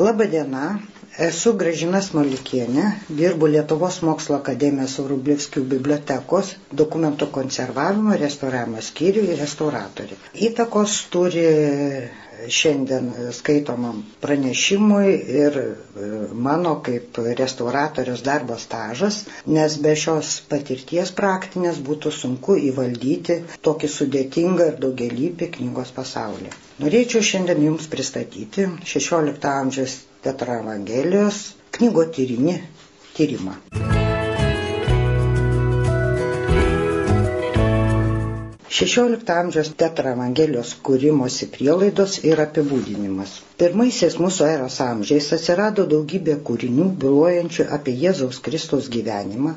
Labadiena, esu Gražina Smolikienė, dirbu Lietuvos mokslo akademijos Rublevskių bibliotekos dokumentų konservavimo restauravimo skyriui restauratorė. Įtakos turi šiandien skaitomam pranešimui ir e, mano kaip restauratorius darbo stažas, nes be šios patirties praktinės būtų sunku įvaldyti tokį sudėtingą ir daugelįpį knygos pasaulį. Norėčiau šiandien Jums pristatyti 16 amžiaus tetraevangelijos knygo tyrinį tyrimą. 16 amžiaus tetra Evangelijos kūrimosi prielaidos ir apibūdinimas. Pirmaisiais mūsų eros amžiais atsirado daugybė kūrinių bylojančių apie Jėzaus Kristaus gyvenimą,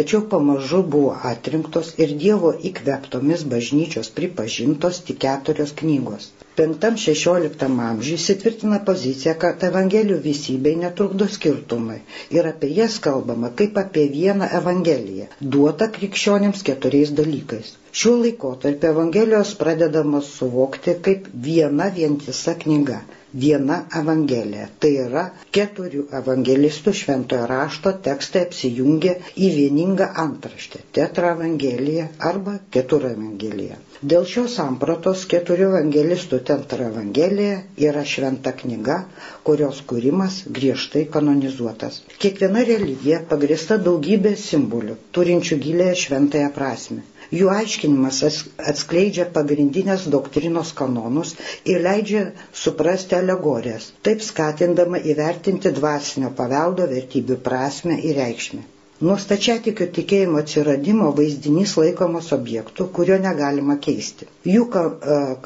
tačiau pamažu buvo atrinktos ir Dievo įkveptomis bažnyčios pripažintos tik keturios knygos. 5-16 amžiui įsitvirtina pozicija, kad Evangelijų visybei netrukdo skirtumai ir apie jas kalbama kaip apie vieną Evangeliją, duotą krikščionėms keturiais dalykais. Šiuo laikotarpiu Evangelijos pradedamos suvokti kaip viena vientisa knyga viena evangelija. Tai yra keturių evangelistų šventojo rašto tekstai apsijungia į vieningą antraštę - tetra evangelija arba keturą evangeliją. Dėl šios sampratos keturių evangelistų tetra evangelija yra šventa knyga, kurios kūrimas griežtai kanonizuotas. Kiekviena religija pagrista daugybė simbolių, turinčių gilę šventąją prasme. Jų aiškinimas atskleidžia pagrindinės doktrinos kanonus ir leidžia suprasti alegorijas, taip skatindama įvertinti dvasinio paveldo vertybių prasme ir reikšmę. Nuo stačiatikio tikėjimo atsiradimo vaizdinys laikomas objektu, kurio negalima keisti. Jų e,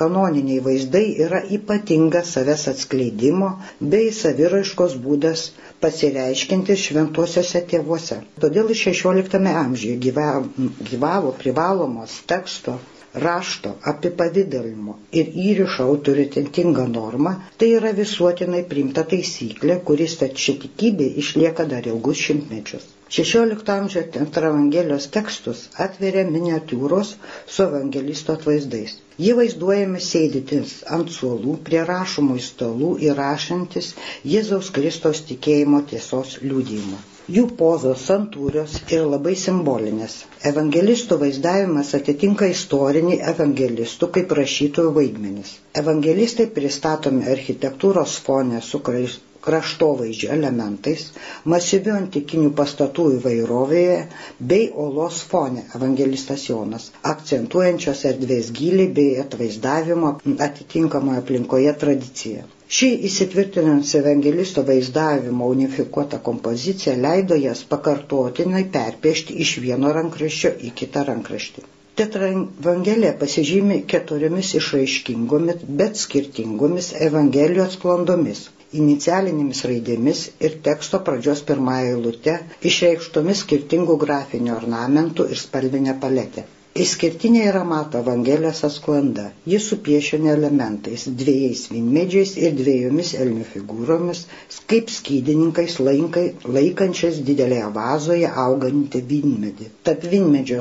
kanoniniai vaizdai yra ypatingas savęs atskleidimo bei saviraiškos būdas pasireiškintis šventuosiuose tėvuose. Todėl XVI amžiuje gyvavo, gyvavo privalomos teksto rašto apipavidalimo ir įrišo autoritetinga norma, tai yra visuotinai primta taisyklė, kuris stačiatikybė išlieka dar ilgus šimtmečius. XVI amžiaus Evangelijos tekstus atveria miniatūros su evangelisto atvaizdais. Jie vaizduojami sėdintis ant suolų prie rašomų stalų įrašantis Jėzaus Kristos tikėjimo tiesos liūdėjimą. Jų pozos santūrios ir labai simbolinės. Evangelistų vaizdavimas atitinka istorinį evangelistų kaip rašytojų vaidmenis. Evangelistai pristatomi architektūros fonė su kraštovaizdžio elementais, masyvių antikinių pastatų įvairovėje bei olos fone evangelistas Jonas, akcentuojančios erdvės gilį bei atvaizdavimo atitinkamoje aplinkoje tradiciją. Ši įsitvirtinanti evangelisto vaizdavimo unifikuota kompozicija leido jas pakartotinai perpiešti iš vieno rankraščio į kitą rankraštį. Tetraevangelija pasižymi keturiomis išraiškingomis, bet skirtingomis evangelijos sklandomis inicialinėmis raidėmis ir teksto pradžios pirmąją eilutę išreikštomis skirtingų grafinių ornamentų ir spalvinę paletę. Išskirtinė yra mato Evangelijos asklanda. Jis supiešinė elementais - dviejais vinmedžiais ir dviejomis elnių figūromis, kaip skydininkais laikai, laikančiais didelėje vazoje augantį vinmedį. Tarp vinmedžio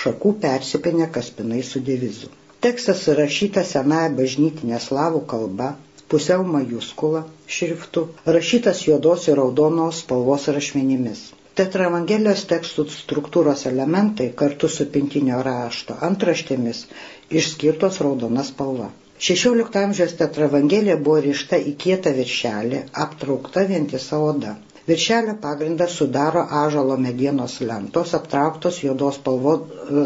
šakų persipinė kaspinai su devizu. Tekstas rašytas senąją bažnytinę slavų kalbą, pusiau majuskula šriftu, rašytas juodos ir raudonos spalvos rašmenimis. Tetraevangelijos tekstų struktūros elementai kartu su pintinio rašto antraštėmis išskirtos raudona spalva. 16 amžiaus tetraevangelija buvo rišta į kietą viršelį, aptraukta vientisa oda. Viršelio pagrindą sudaro ažalo medienos lentos, aptrauktos juodos spalvo,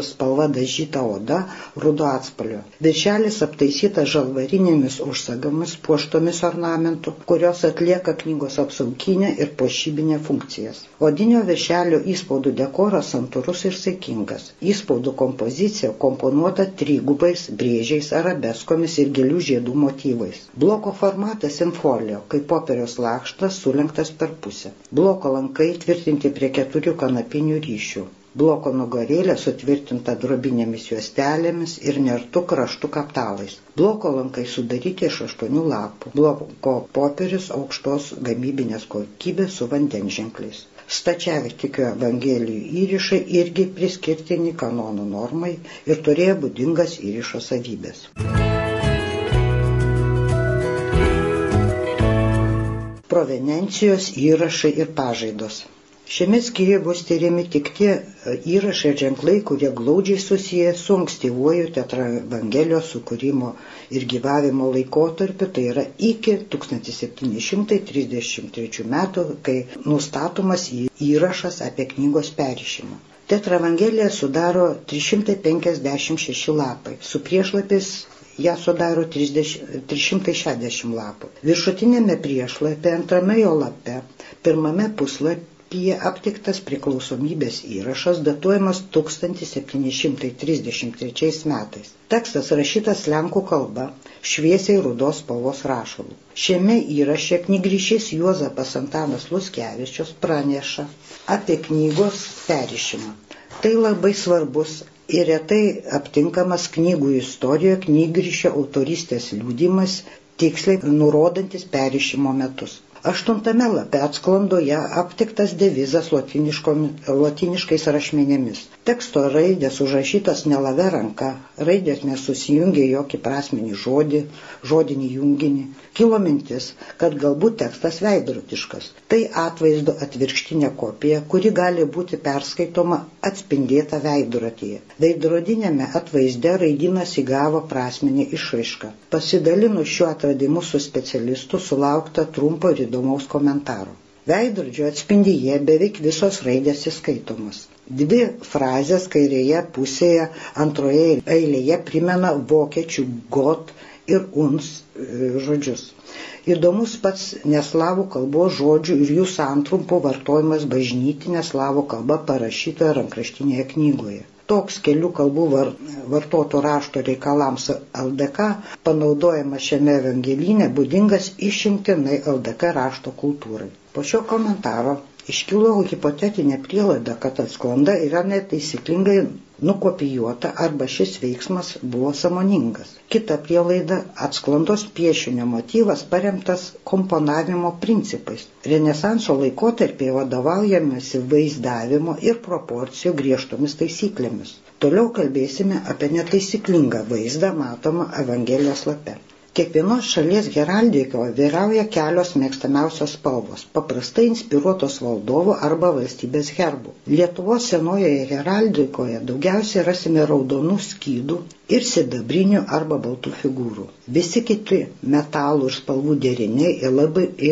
spalva dažyta oda, rudo atspalvio. Viršelis aptaisytas žalvarinėmis užsagamis, puoštomis ornamentų, kurios atlieka knygos apsaukinę ir pošybinę funkcijas. Odinio viršelio įspaudų dekoras santūrus ir saikingas. Įspaudų kompozicija komponuota trygubais brėžiais, arabeskomis ir gėlių žiedų motyvais. Bloko formatas infolio, kaip popieriaus lakštas sulenktas per pusę. Bloko lankai tvirtinti prie keturių kanapinių ryšių. Bloko nugarėlė sutvirtinta drobinėmis juostelėmis ir nertų kraštų kaptalais. Bloko lankai sudaryti iš aštuonių lapų. Bloko popierius aukštos gamybinės kokybės su vandenženkliais. Stačiavitikio evangelijų įrišai irgi priskirtini kanonų normai ir turėjo būdingas įrišo savybės. Provenencijos įrašai ir pažaidos. Šiame skyriuje bus tyriami tik tie e, įrašai ir ženklai, kurie glaudžiai susiję su ankstyvuoju tetraevangelijos sukūrimo ir gyvavimo laikotarpiu, tai yra iki 1733 metų, kai nustatomas įrašas apie knygos perišimą. Tetraevangelija sudaro 356 lapai, su priešlapis ją sudaro 30, 360 lapų. Viršutinėme priešlapė, antrame jo lape, pirmame puslapyje Apyje aptiktas priklausomybės įrašas datuojamas 1733 metais. Tekstas rašytas lenkų kalba, šviesiai rudos spalvos rašalų. Šiame įraše knygryšys Juozapas Antanas Luskevičius praneša apie knygos perišimą. Tai labai svarbus ir retai aptinkamas knygų istorijoje knygryšio autoristės liūdimas, tiksliai nurodantis perišimo metus. Aštuntame lape atsklandoje aptiktas devizas latiniškais rašmenėmis. Teksto raidės užrašytas nelave ranka, raidės nesusijungia jokį prasmenį žodį, žodinį junginį. Kilo mintis, kad galbūt tekstas veidrotiškas. Tai atvaizdo atvirkštinė kopija, kuri gali būti perskaitoma atspindėta veidrotyje. Veidrodinėme atvaizde raidinas įgavo prasmenį išraišką. Pasidalinus šiuo atradimu su specialistu sulaukta trumpo ir įdomaus komentaro. Veidrodžio atspindyje beveik visos raidės įskaitomos. Dvi frazės kairėje pusėje antroje eilėje primena vokiečių got ir uns e, žodžius. Įdomus pats neslavų kalbos žodžių ir jų santrumpo vartojimas bažnytinė slavų kalba parašytoje rankraštinėje knygoje toks kelių kalbų var, vartoto rašto reikalams LDK panaudojamas šiame evangelyne būdingas išimtinai LDK rašto kultūrai. Po šio komentaro iškilo hipotetinė prielaida, kad atsklanda yra netaisyklingai nukopijuota arba šis veiksmas buvo samoningas. Kita prielaida - atsklandos piešinio motyvas paremtas komponavimo principais. Renesanso laikotarpėje vadovaujamasi vaizdavimo ir proporcijų griežtomis taisyklėmis. Toliau kalbėsime apie netaisyklingą vaizdą matomą Evangelijos lape. Kiekvienos šalies heraldikoje vyrauja kelios mėgstamiausios spalvos, paprastai inspiruotos valdovo arba valstybės herbų. Lietuvos senojoje heraldikoje daugiausiai rasime raudonų skydų ir sidabrinių arba baltų figūrų. Visi kiti metalų ir spalvų deriniai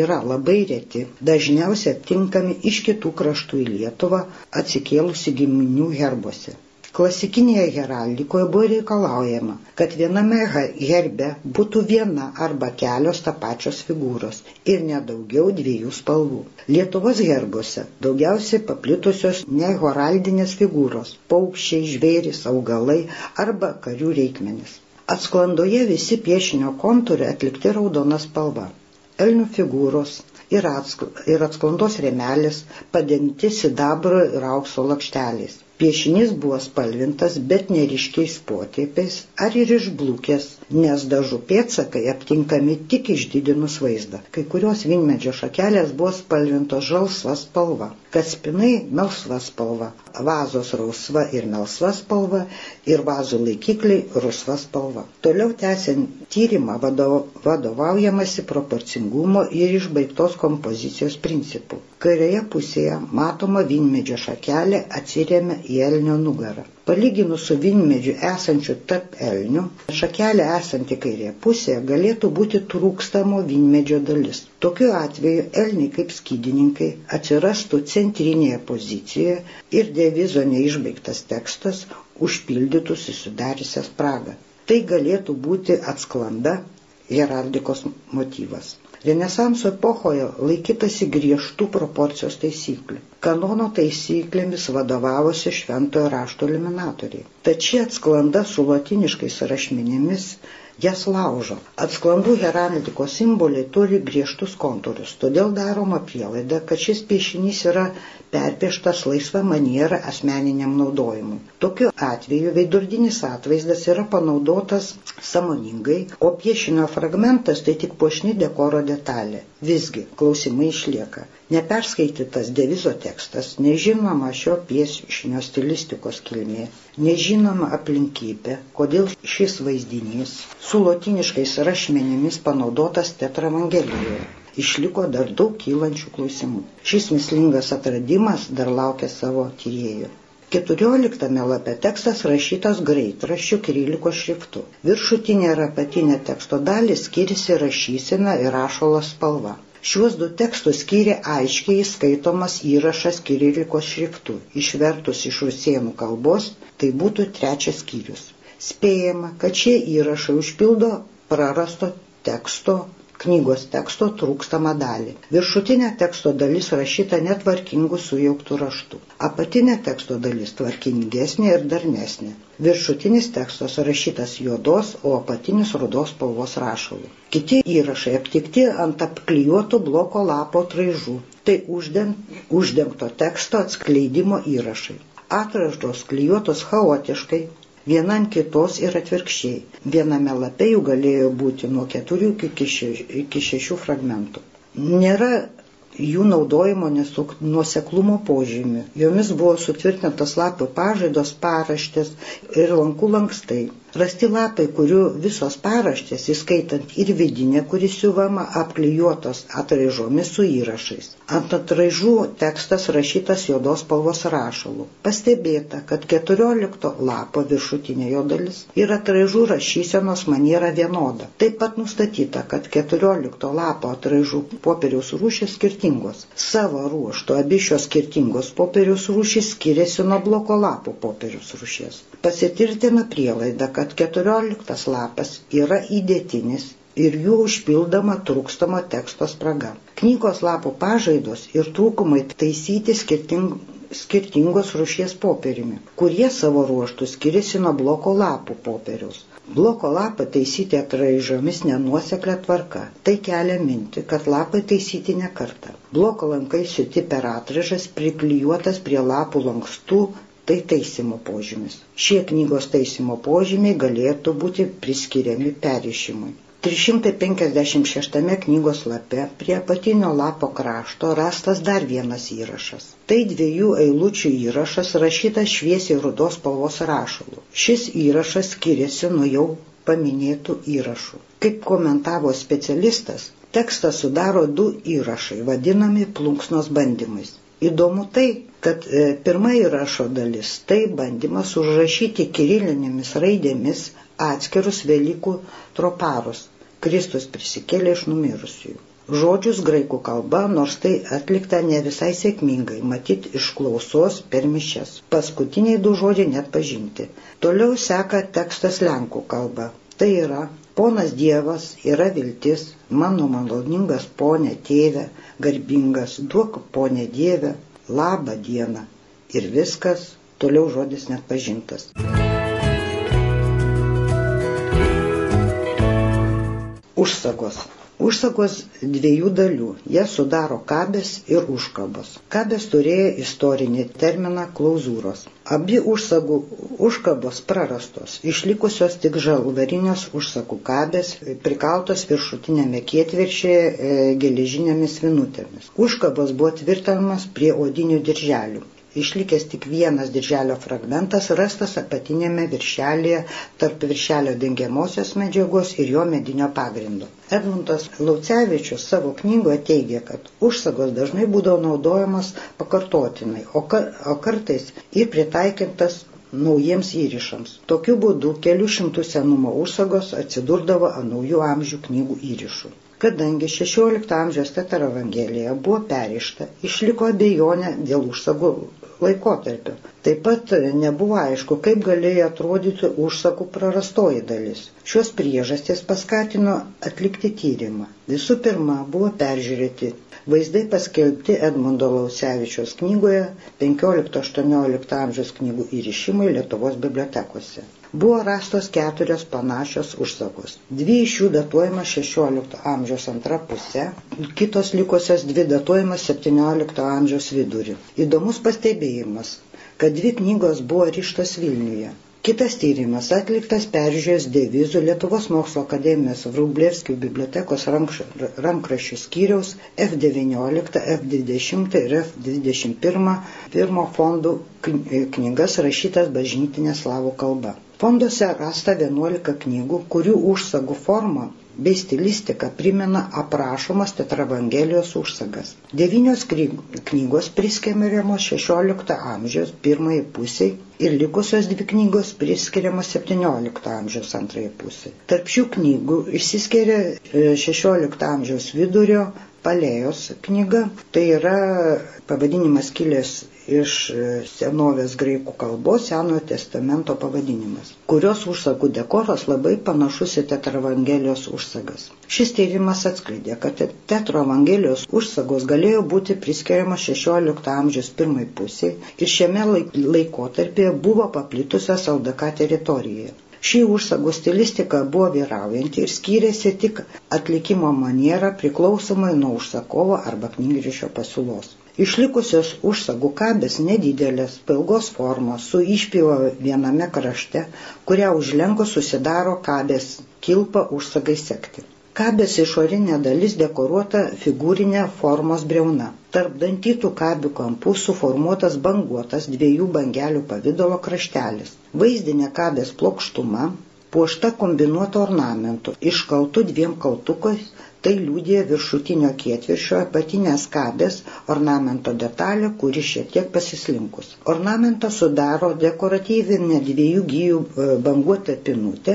yra labai, reti, dažniausiai aptinkami iš kitų kraštų į Lietuvą atsikėlusi giminių herbuose. Klasikinėje heraldikoje buvo reikalaujama, kad viename herbe būtų viena arba kelios ta pačios figūros ir nedaugiau dviejų spalvų. Lietuvos herbuose daugiausiai paplitusios nehoraldinės figūros - paukščiai, žvėris, augalai arba karių reikmenis. Atsklandoje visi piešinio kontūrai atlikti raudona spalva. Elnių figūros, ir, atskl ir atsklandos rėmelis padengti sidabro ir aukso lakšteliais. Piešinys buvo spalvintas, bet neriškiais potėpiais ar ir išblūkęs, nes dažų pėtsakai aptinkami tik išdidinus vaizdą. Kai kurios vinmedžio šakelės buvo spalvintos žalsva spalva, kaspinai melsva spalva, vazos rausva ir melsva spalva ir vazų laikikliai rusva spalva. Toliau tęsiant tyrimą vadovaujamasi proporcingumo ir išbaigtos kompozicijos principų. Kairėje pusėje matoma vinmedžio šakelė atsiriame į elnio nugarą. Palyginus su vinmedžiu esančiu tarp elnių, šakelė esanti kairėje pusėje galėtų būti trūkstamo vinmedžio dalis. Tokiu atveju elniai kaip skydininkai atsirastų centrinėje pozicijoje ir devizo neišbaigtas tekstas užpildytų susidariusią spragą. Tai galėtų būti atsklanda heraldikos motyvas. Renesanso epochoje laikytasi griežtų proporcijos taisyklių. Kanono taisyklėmis vadovavosi šventojo rašto eliminatoriai. Tačiau atsklanda su latiniškais rašmenimis jas laužo. Atsklandų heraldikos simboliai turi griežtus kontūrus, todėl daroma prielaida, kad šis piešinys yra perpieštas laisva maniera asmeniniam naudojimui. Tokiu atveju veidurdinis atvaizdas yra panaudotas samoningai, o piešinio fragmentas tai tik puošni dekoro detalė. Visgi, klausimai išlieka. Neperskaitytas devizo tekstas, nežinoma šio piešinio stilistikos kilmė, nežinoma aplinkybė, kodėl šis vaizdinys su lotiniškais rašmenimis panaudotas tetravangelijoje. išliko dar daug kylančių klausimų. Šis mislingas atradimas dar laukia savo tyriejų. 14 lape tekstas rašytas graitraščių kiriliko šriftu. Viršutinė ir apatinė teksto dalis skiriasi rašysena ir rašalo spalva. Šiuos du tekstus skyrė aiškiai skaitomas įrašas kirilikos šriftu. Išvertus iš rusėnų kalbos, tai būtų trečias skyrius. Spėjama, kad šie įrašai užpildo prarasto teksto knygos teksto trūkstamą dalį. Viršutinė teksto dalis rašyta netvarkingų sujauktų raštų. Apatinė teksto dalis tvarkingesnė ir darnesnė. Viršutinis tekstas rašytas juodos, o apatinis rudos spalvos rašalu. Kiti įrašai aptikti ant apklijuotų bloko lapo traižų. Tai uždengto teksto atskleidimo įrašai. Atražos klijuotos chaotiškai, viena ant kitos ir atvirkščiai. Viename lape jų galėjo būti nuo keturių iki, še, iki šešių fragmentų. Nėra jų naudojimo nuoseklumo požymių. Jomis buvo sutvirtintas lapio pažaidos paraštės ir lankų lankstai. Rasti lapai, kurių visos paraštės, įskaitant ir vidinė, kuris siuvama, apklijuotos atraižomis su įrašais. Ant atraižų tekstas rašytas juodos spalvos rašalu. Pastebėta, kad 14 lapo viršutinė jo dalis ir atraižų rašysenos maniera vienoda. Taip pat nustatyta, kad 14 lapo atraižų popieriaus rūšės skirtingos. Savo ruoštų abi šios skirtingos popieriaus rūšys skiriasi nuo bloko lapo popieriaus rūšies. Pasitirtina prielaida, kad kad 14 lapas yra įdėtinis ir jų užpildoma trūkstamo teksto spraga. Knygos lapų pažaidos ir trūkumai taisyti skirting, skirtingos rušies popieriumi, kurie savo ruoštų skiriasi nuo bloko lapų popieriaus. Bloko lapą taisyti atraižomis nenuoseklę tvarka. Tai kelia minti, kad lapai taisyti ne kartą. Bloko lankai siuti per atraižas priklijuotas prie lapų lankstų tai taisymo požymis. Šie knygos taisymo požymiai galėtų būti priskiriami perišimui. 356 knygos lape prie apatinio lapo krašto rastas dar vienas įrašas. Tai dviejų eilučių įrašas rašytas šviesiai rudos spalvos rašalu. Šis įrašas skiriasi nuo jau paminėtų įrašų. Kaip komentavo specialistas, tekstą sudaro du įrašai, vadinami plunksnos bandymais. Įdomu tai, kad e, pirma įrašo dalis - tai bandymas užrašyti kirilinėmis raidėmis atskirus Velykų troparus - Kristus prisikėlė iš numirusiųjų. Žodžius graikų kalba, nors tai atlikta ne visai sėkmingai, matyti iš klausos per mišes. Paskutiniai du žodžiai net pažinti. Toliau seka tekstas lenkų kalba. Tai yra, ponas Dievas yra viltis, mano maloningas ponė tėve, garbingas, duok ponė Dieve, labą dieną. Ir viskas, toliau žodis net pažintas. Užsagos. Užsagos dviejų dalių. Jie sudaro kabės ir užkabos. Kabės turėjo istorinį terminą klauzūros. Abi užsagų užkabos prarastos. Išlikusios tik žalvarinės užsakų kabės, prikaltos viršutinėme kietviršėje e, geležinėmis vinutėmis. Užkabos buvo tvirtinamas prie odinių dirželių išlikęs tik vienas dirželio fragmentas rastas apatinėme viršelėje tarp viršelio dengiamosios medžiagos ir jo medinio pagrindo. Edmundas Laucevičius savo knygoje teigia, kad užsagos dažnai būdavo naudojamos pakartotinai, o, ka, o kartais ir pritaikintas naujiems įrišams. Tokiu būdu kelių šimtų senumo užsagos atsidurdavo ant naujų amžių knygų įrišų. Kadangi 16 amžiaus Tetaro Evangelija buvo perišta, išliko abejonė dėl užsagų laikotarpio. Taip pat nebuvo aišku, kaip galėjo atrodyti užsakų prarastoji dalis. Šios priežastys paskatino atlikti tyrimą. Visų pirma, buvo peržiūrėti vaizdai paskelbti Edmundo Lausevičios knygoje 15-18 amžiaus knygų įrišimai Lietuvos bibliotekose buvo rastos keturios panašios užsakos. Dvi iš jų datuojamas 16 amžiaus antra pusė, kitos likusios dvi datuojamas 17 amžiaus vidurį. Įdomus pastebėjimas, kad dvi knygos buvo ryštos Vilniuje. Kitas tyrimas atliktas peržiūrėjus devizų Lietuvos mokslo akademijos Vrublevskių bibliotekos rankraščių skyriaus F19, F20 ir F21 pirmo fondų knygas rašytas bažnytinė slavų kalba. Fonduose rasta 11 knygų, kurių užsagų forma bei stilistika primena aprašomas tetravangelijos užsagas. Devynios knygos priskiriamos XVI amžiaus pirmai pusiai ir likusios dvi knygos priskiriamos XVII amžiaus antrai pusiai. Tarp šių knygų išsiskiria XVI e, amžiaus vidurio Palėjos knyga. Tai yra pavadinimas kilęs iš senovės graikų kalbos Senojo testamento pavadinimas, kurios užsagų dekoras labai panašus į Tetravangelijos užsagas. Šis tyrimas atskleidė, kad Tetravangelijos užsagos galėjo būti priskiriamas 16 amžiaus pirmai pusiai ir šiame laikotarpyje buvo paplitusios LDK teritorijoje. Ši užsagų stilistika buvo vyraujanti ir skyrėsi tik atlikimo maniera priklausomai nuo užsakovo arba knygrišio pasiūlos. Išlikusios užsagų kabės nedidelės, pilgos formos, su išpyva viename krašte, kurią užlenko susidaro kabės kilpa užsagai sekti. Kabės išorinė dalis dekoruota figūrinė formos breuna. Tarp dantytų kabių kampų suformuotas banguotas dviejų bangelių pavydalo kraštelis. Vaizdinė kabės plokštuma puošta kombinuoto ornamentu, iškaltų dviem kaltukais Tai liūdė viršutinio kietviršio apatinės kabės ornamento detalė, kuri šiek tiek pasislinkus. Ornamentą sudaro dekoratyvinė dviejų gyjų e, banguota pinutė,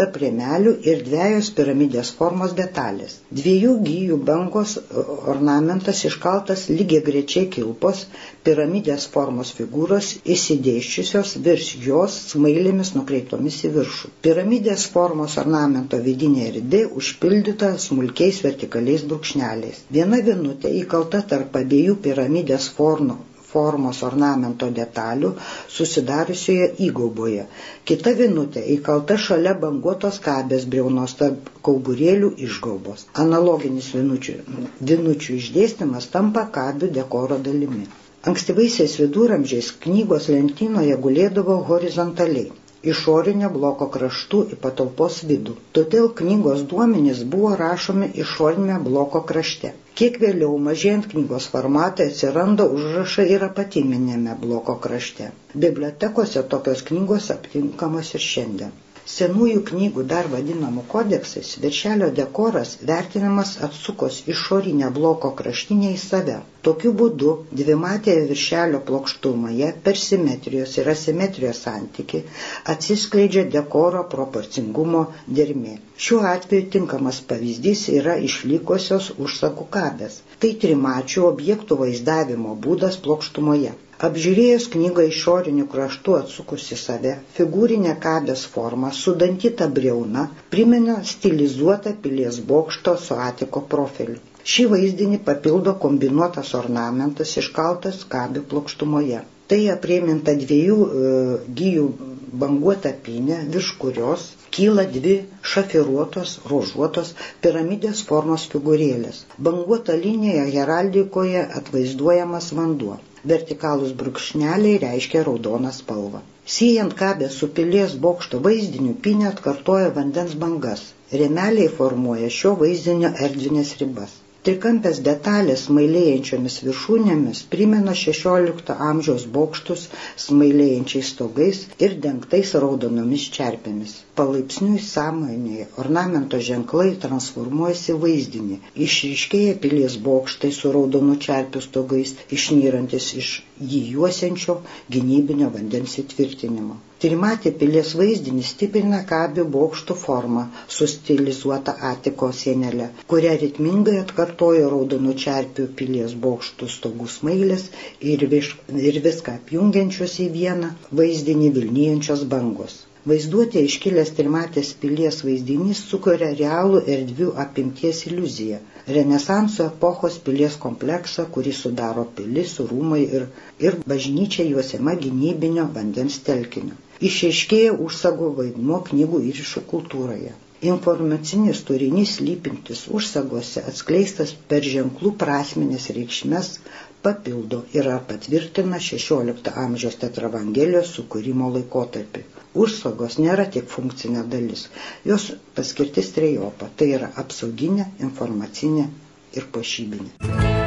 tarp rėmelių ir dviejos piramidės formos detalės. Dviejų gyjų bangos e, ornamentas iškaltas lygiai grečiai kilpos, piramidės formos figūros įsidėščiusios virš jos smailėmis nukreiptomis į viršų. Piramidės formos ornamento vidinė erdvė užpildyta smulkiai tokiais vertikaliais brūkšneliais. Viena vienutė įkalta tarp abiejų piramidės formų formos ornamento detalių susidariusioje įgauboje. Kita vinutė įkalta šalia banguotos kabės briaunos tarp kauburėlių išgaubos. Analoginis vinučių, vinučių išdėstymas tampa kabių dekoro dalimi. Ankstyvaisiais viduramžiais knygos lentynoje gulėdavo horizontaliai išorinio bloko kraštų į patalpos vidų. Todėl knygos duomenys buvo rašomi išorinėme bloko krašte. Kiek vėliau, mažėjant knygos formatai, atsiranda užrašai ir apatinėme bloko krašte. Bibliotekose tokios knygos aptinkamos ir šiandien. Senųjų knygų dar vadinamų kodeksais viršelio dekoras vertinamas atsukus išorinę bloko kraštinę į save. Tokiu būdu dvimatėje viršelio plokštumoje per simetrijos ir asimetrijos santyki atsiskleidžia dekoro proporcingumo dermė. Šiuo atveju tinkamas pavyzdys yra išlikusios užsakų kabės. Tai trimačių objektų vaizdavimo būdas plokštumoje. Apžiūrėjus knygą išorinių kraštų atsukusi save, figūrinė kabės forma su dantyta breuna primena stilizuotą pilies bokšto su atiko profiliu. Šį vaizdinį papildo kombinuotas ornamentas iškaltas kabių plokštumoje. Tai aprėminta dviejų e, gyjų banguota pinė, virš kurios kyla dvi šafiruotos, rožuotos piramidės formos figūrėlės. Banguota linija heraldikoje atvaizduojamas vanduo. Vertikalūs brūkšneliai reiškia raudoną spalvą. Siejant kabę su pilies bokšto vaizdiniu, pinė atkartoja vandens bangas. Remeliai formuoja šio vaizdinio erdvinės ribas. Trikampės detalės smailėjančiomis viršūnėmis primena XVI amžiaus bokštus smailėjančiais stogais ir dengtais raudonomis čerpėmis. Palaipsniui sąmonėje ornamento ženklai transformuojasi vaizdinį. Išryškėja pilies bokštai su raudonų čerpių stogais, išnyrantis iš jį juosiančio gynybinio vandens įtvirtinimo. Trimatė pilies vaizdinį stiprina kabių bokštų formą su stilizuota atiko sienelė, kurią ritmingai atkartojo raudonų čerpių pilies bokštų stogų smailės ir, viš, ir viską apjungiančios į vieną vaizdinį Vilnijančios bangos. Vaizduotė iškilęs trimatės pilies vaizdinys sukuria realų erdvių apimties iliuziją Renesanso epochos pilies kompleksą, kurį sudaro pilis, rūmai ir, ir bažnyčia juosiama gynybinio vandens telkinio. Išaiškėja užsago vaidmuo knygų įrišų kultūroje. Informacinis turinys lypintis užsagose atskleistas per ženklų prasmenės reikšmes papildo ir patvirtina XVI amžiaus tetravangelijos sukūrimo laikotarpį. Užsagos nėra tik funkcinė dalis, jos paskirtis trejopa, tai yra apsauginė, informacinė ir pašybinė.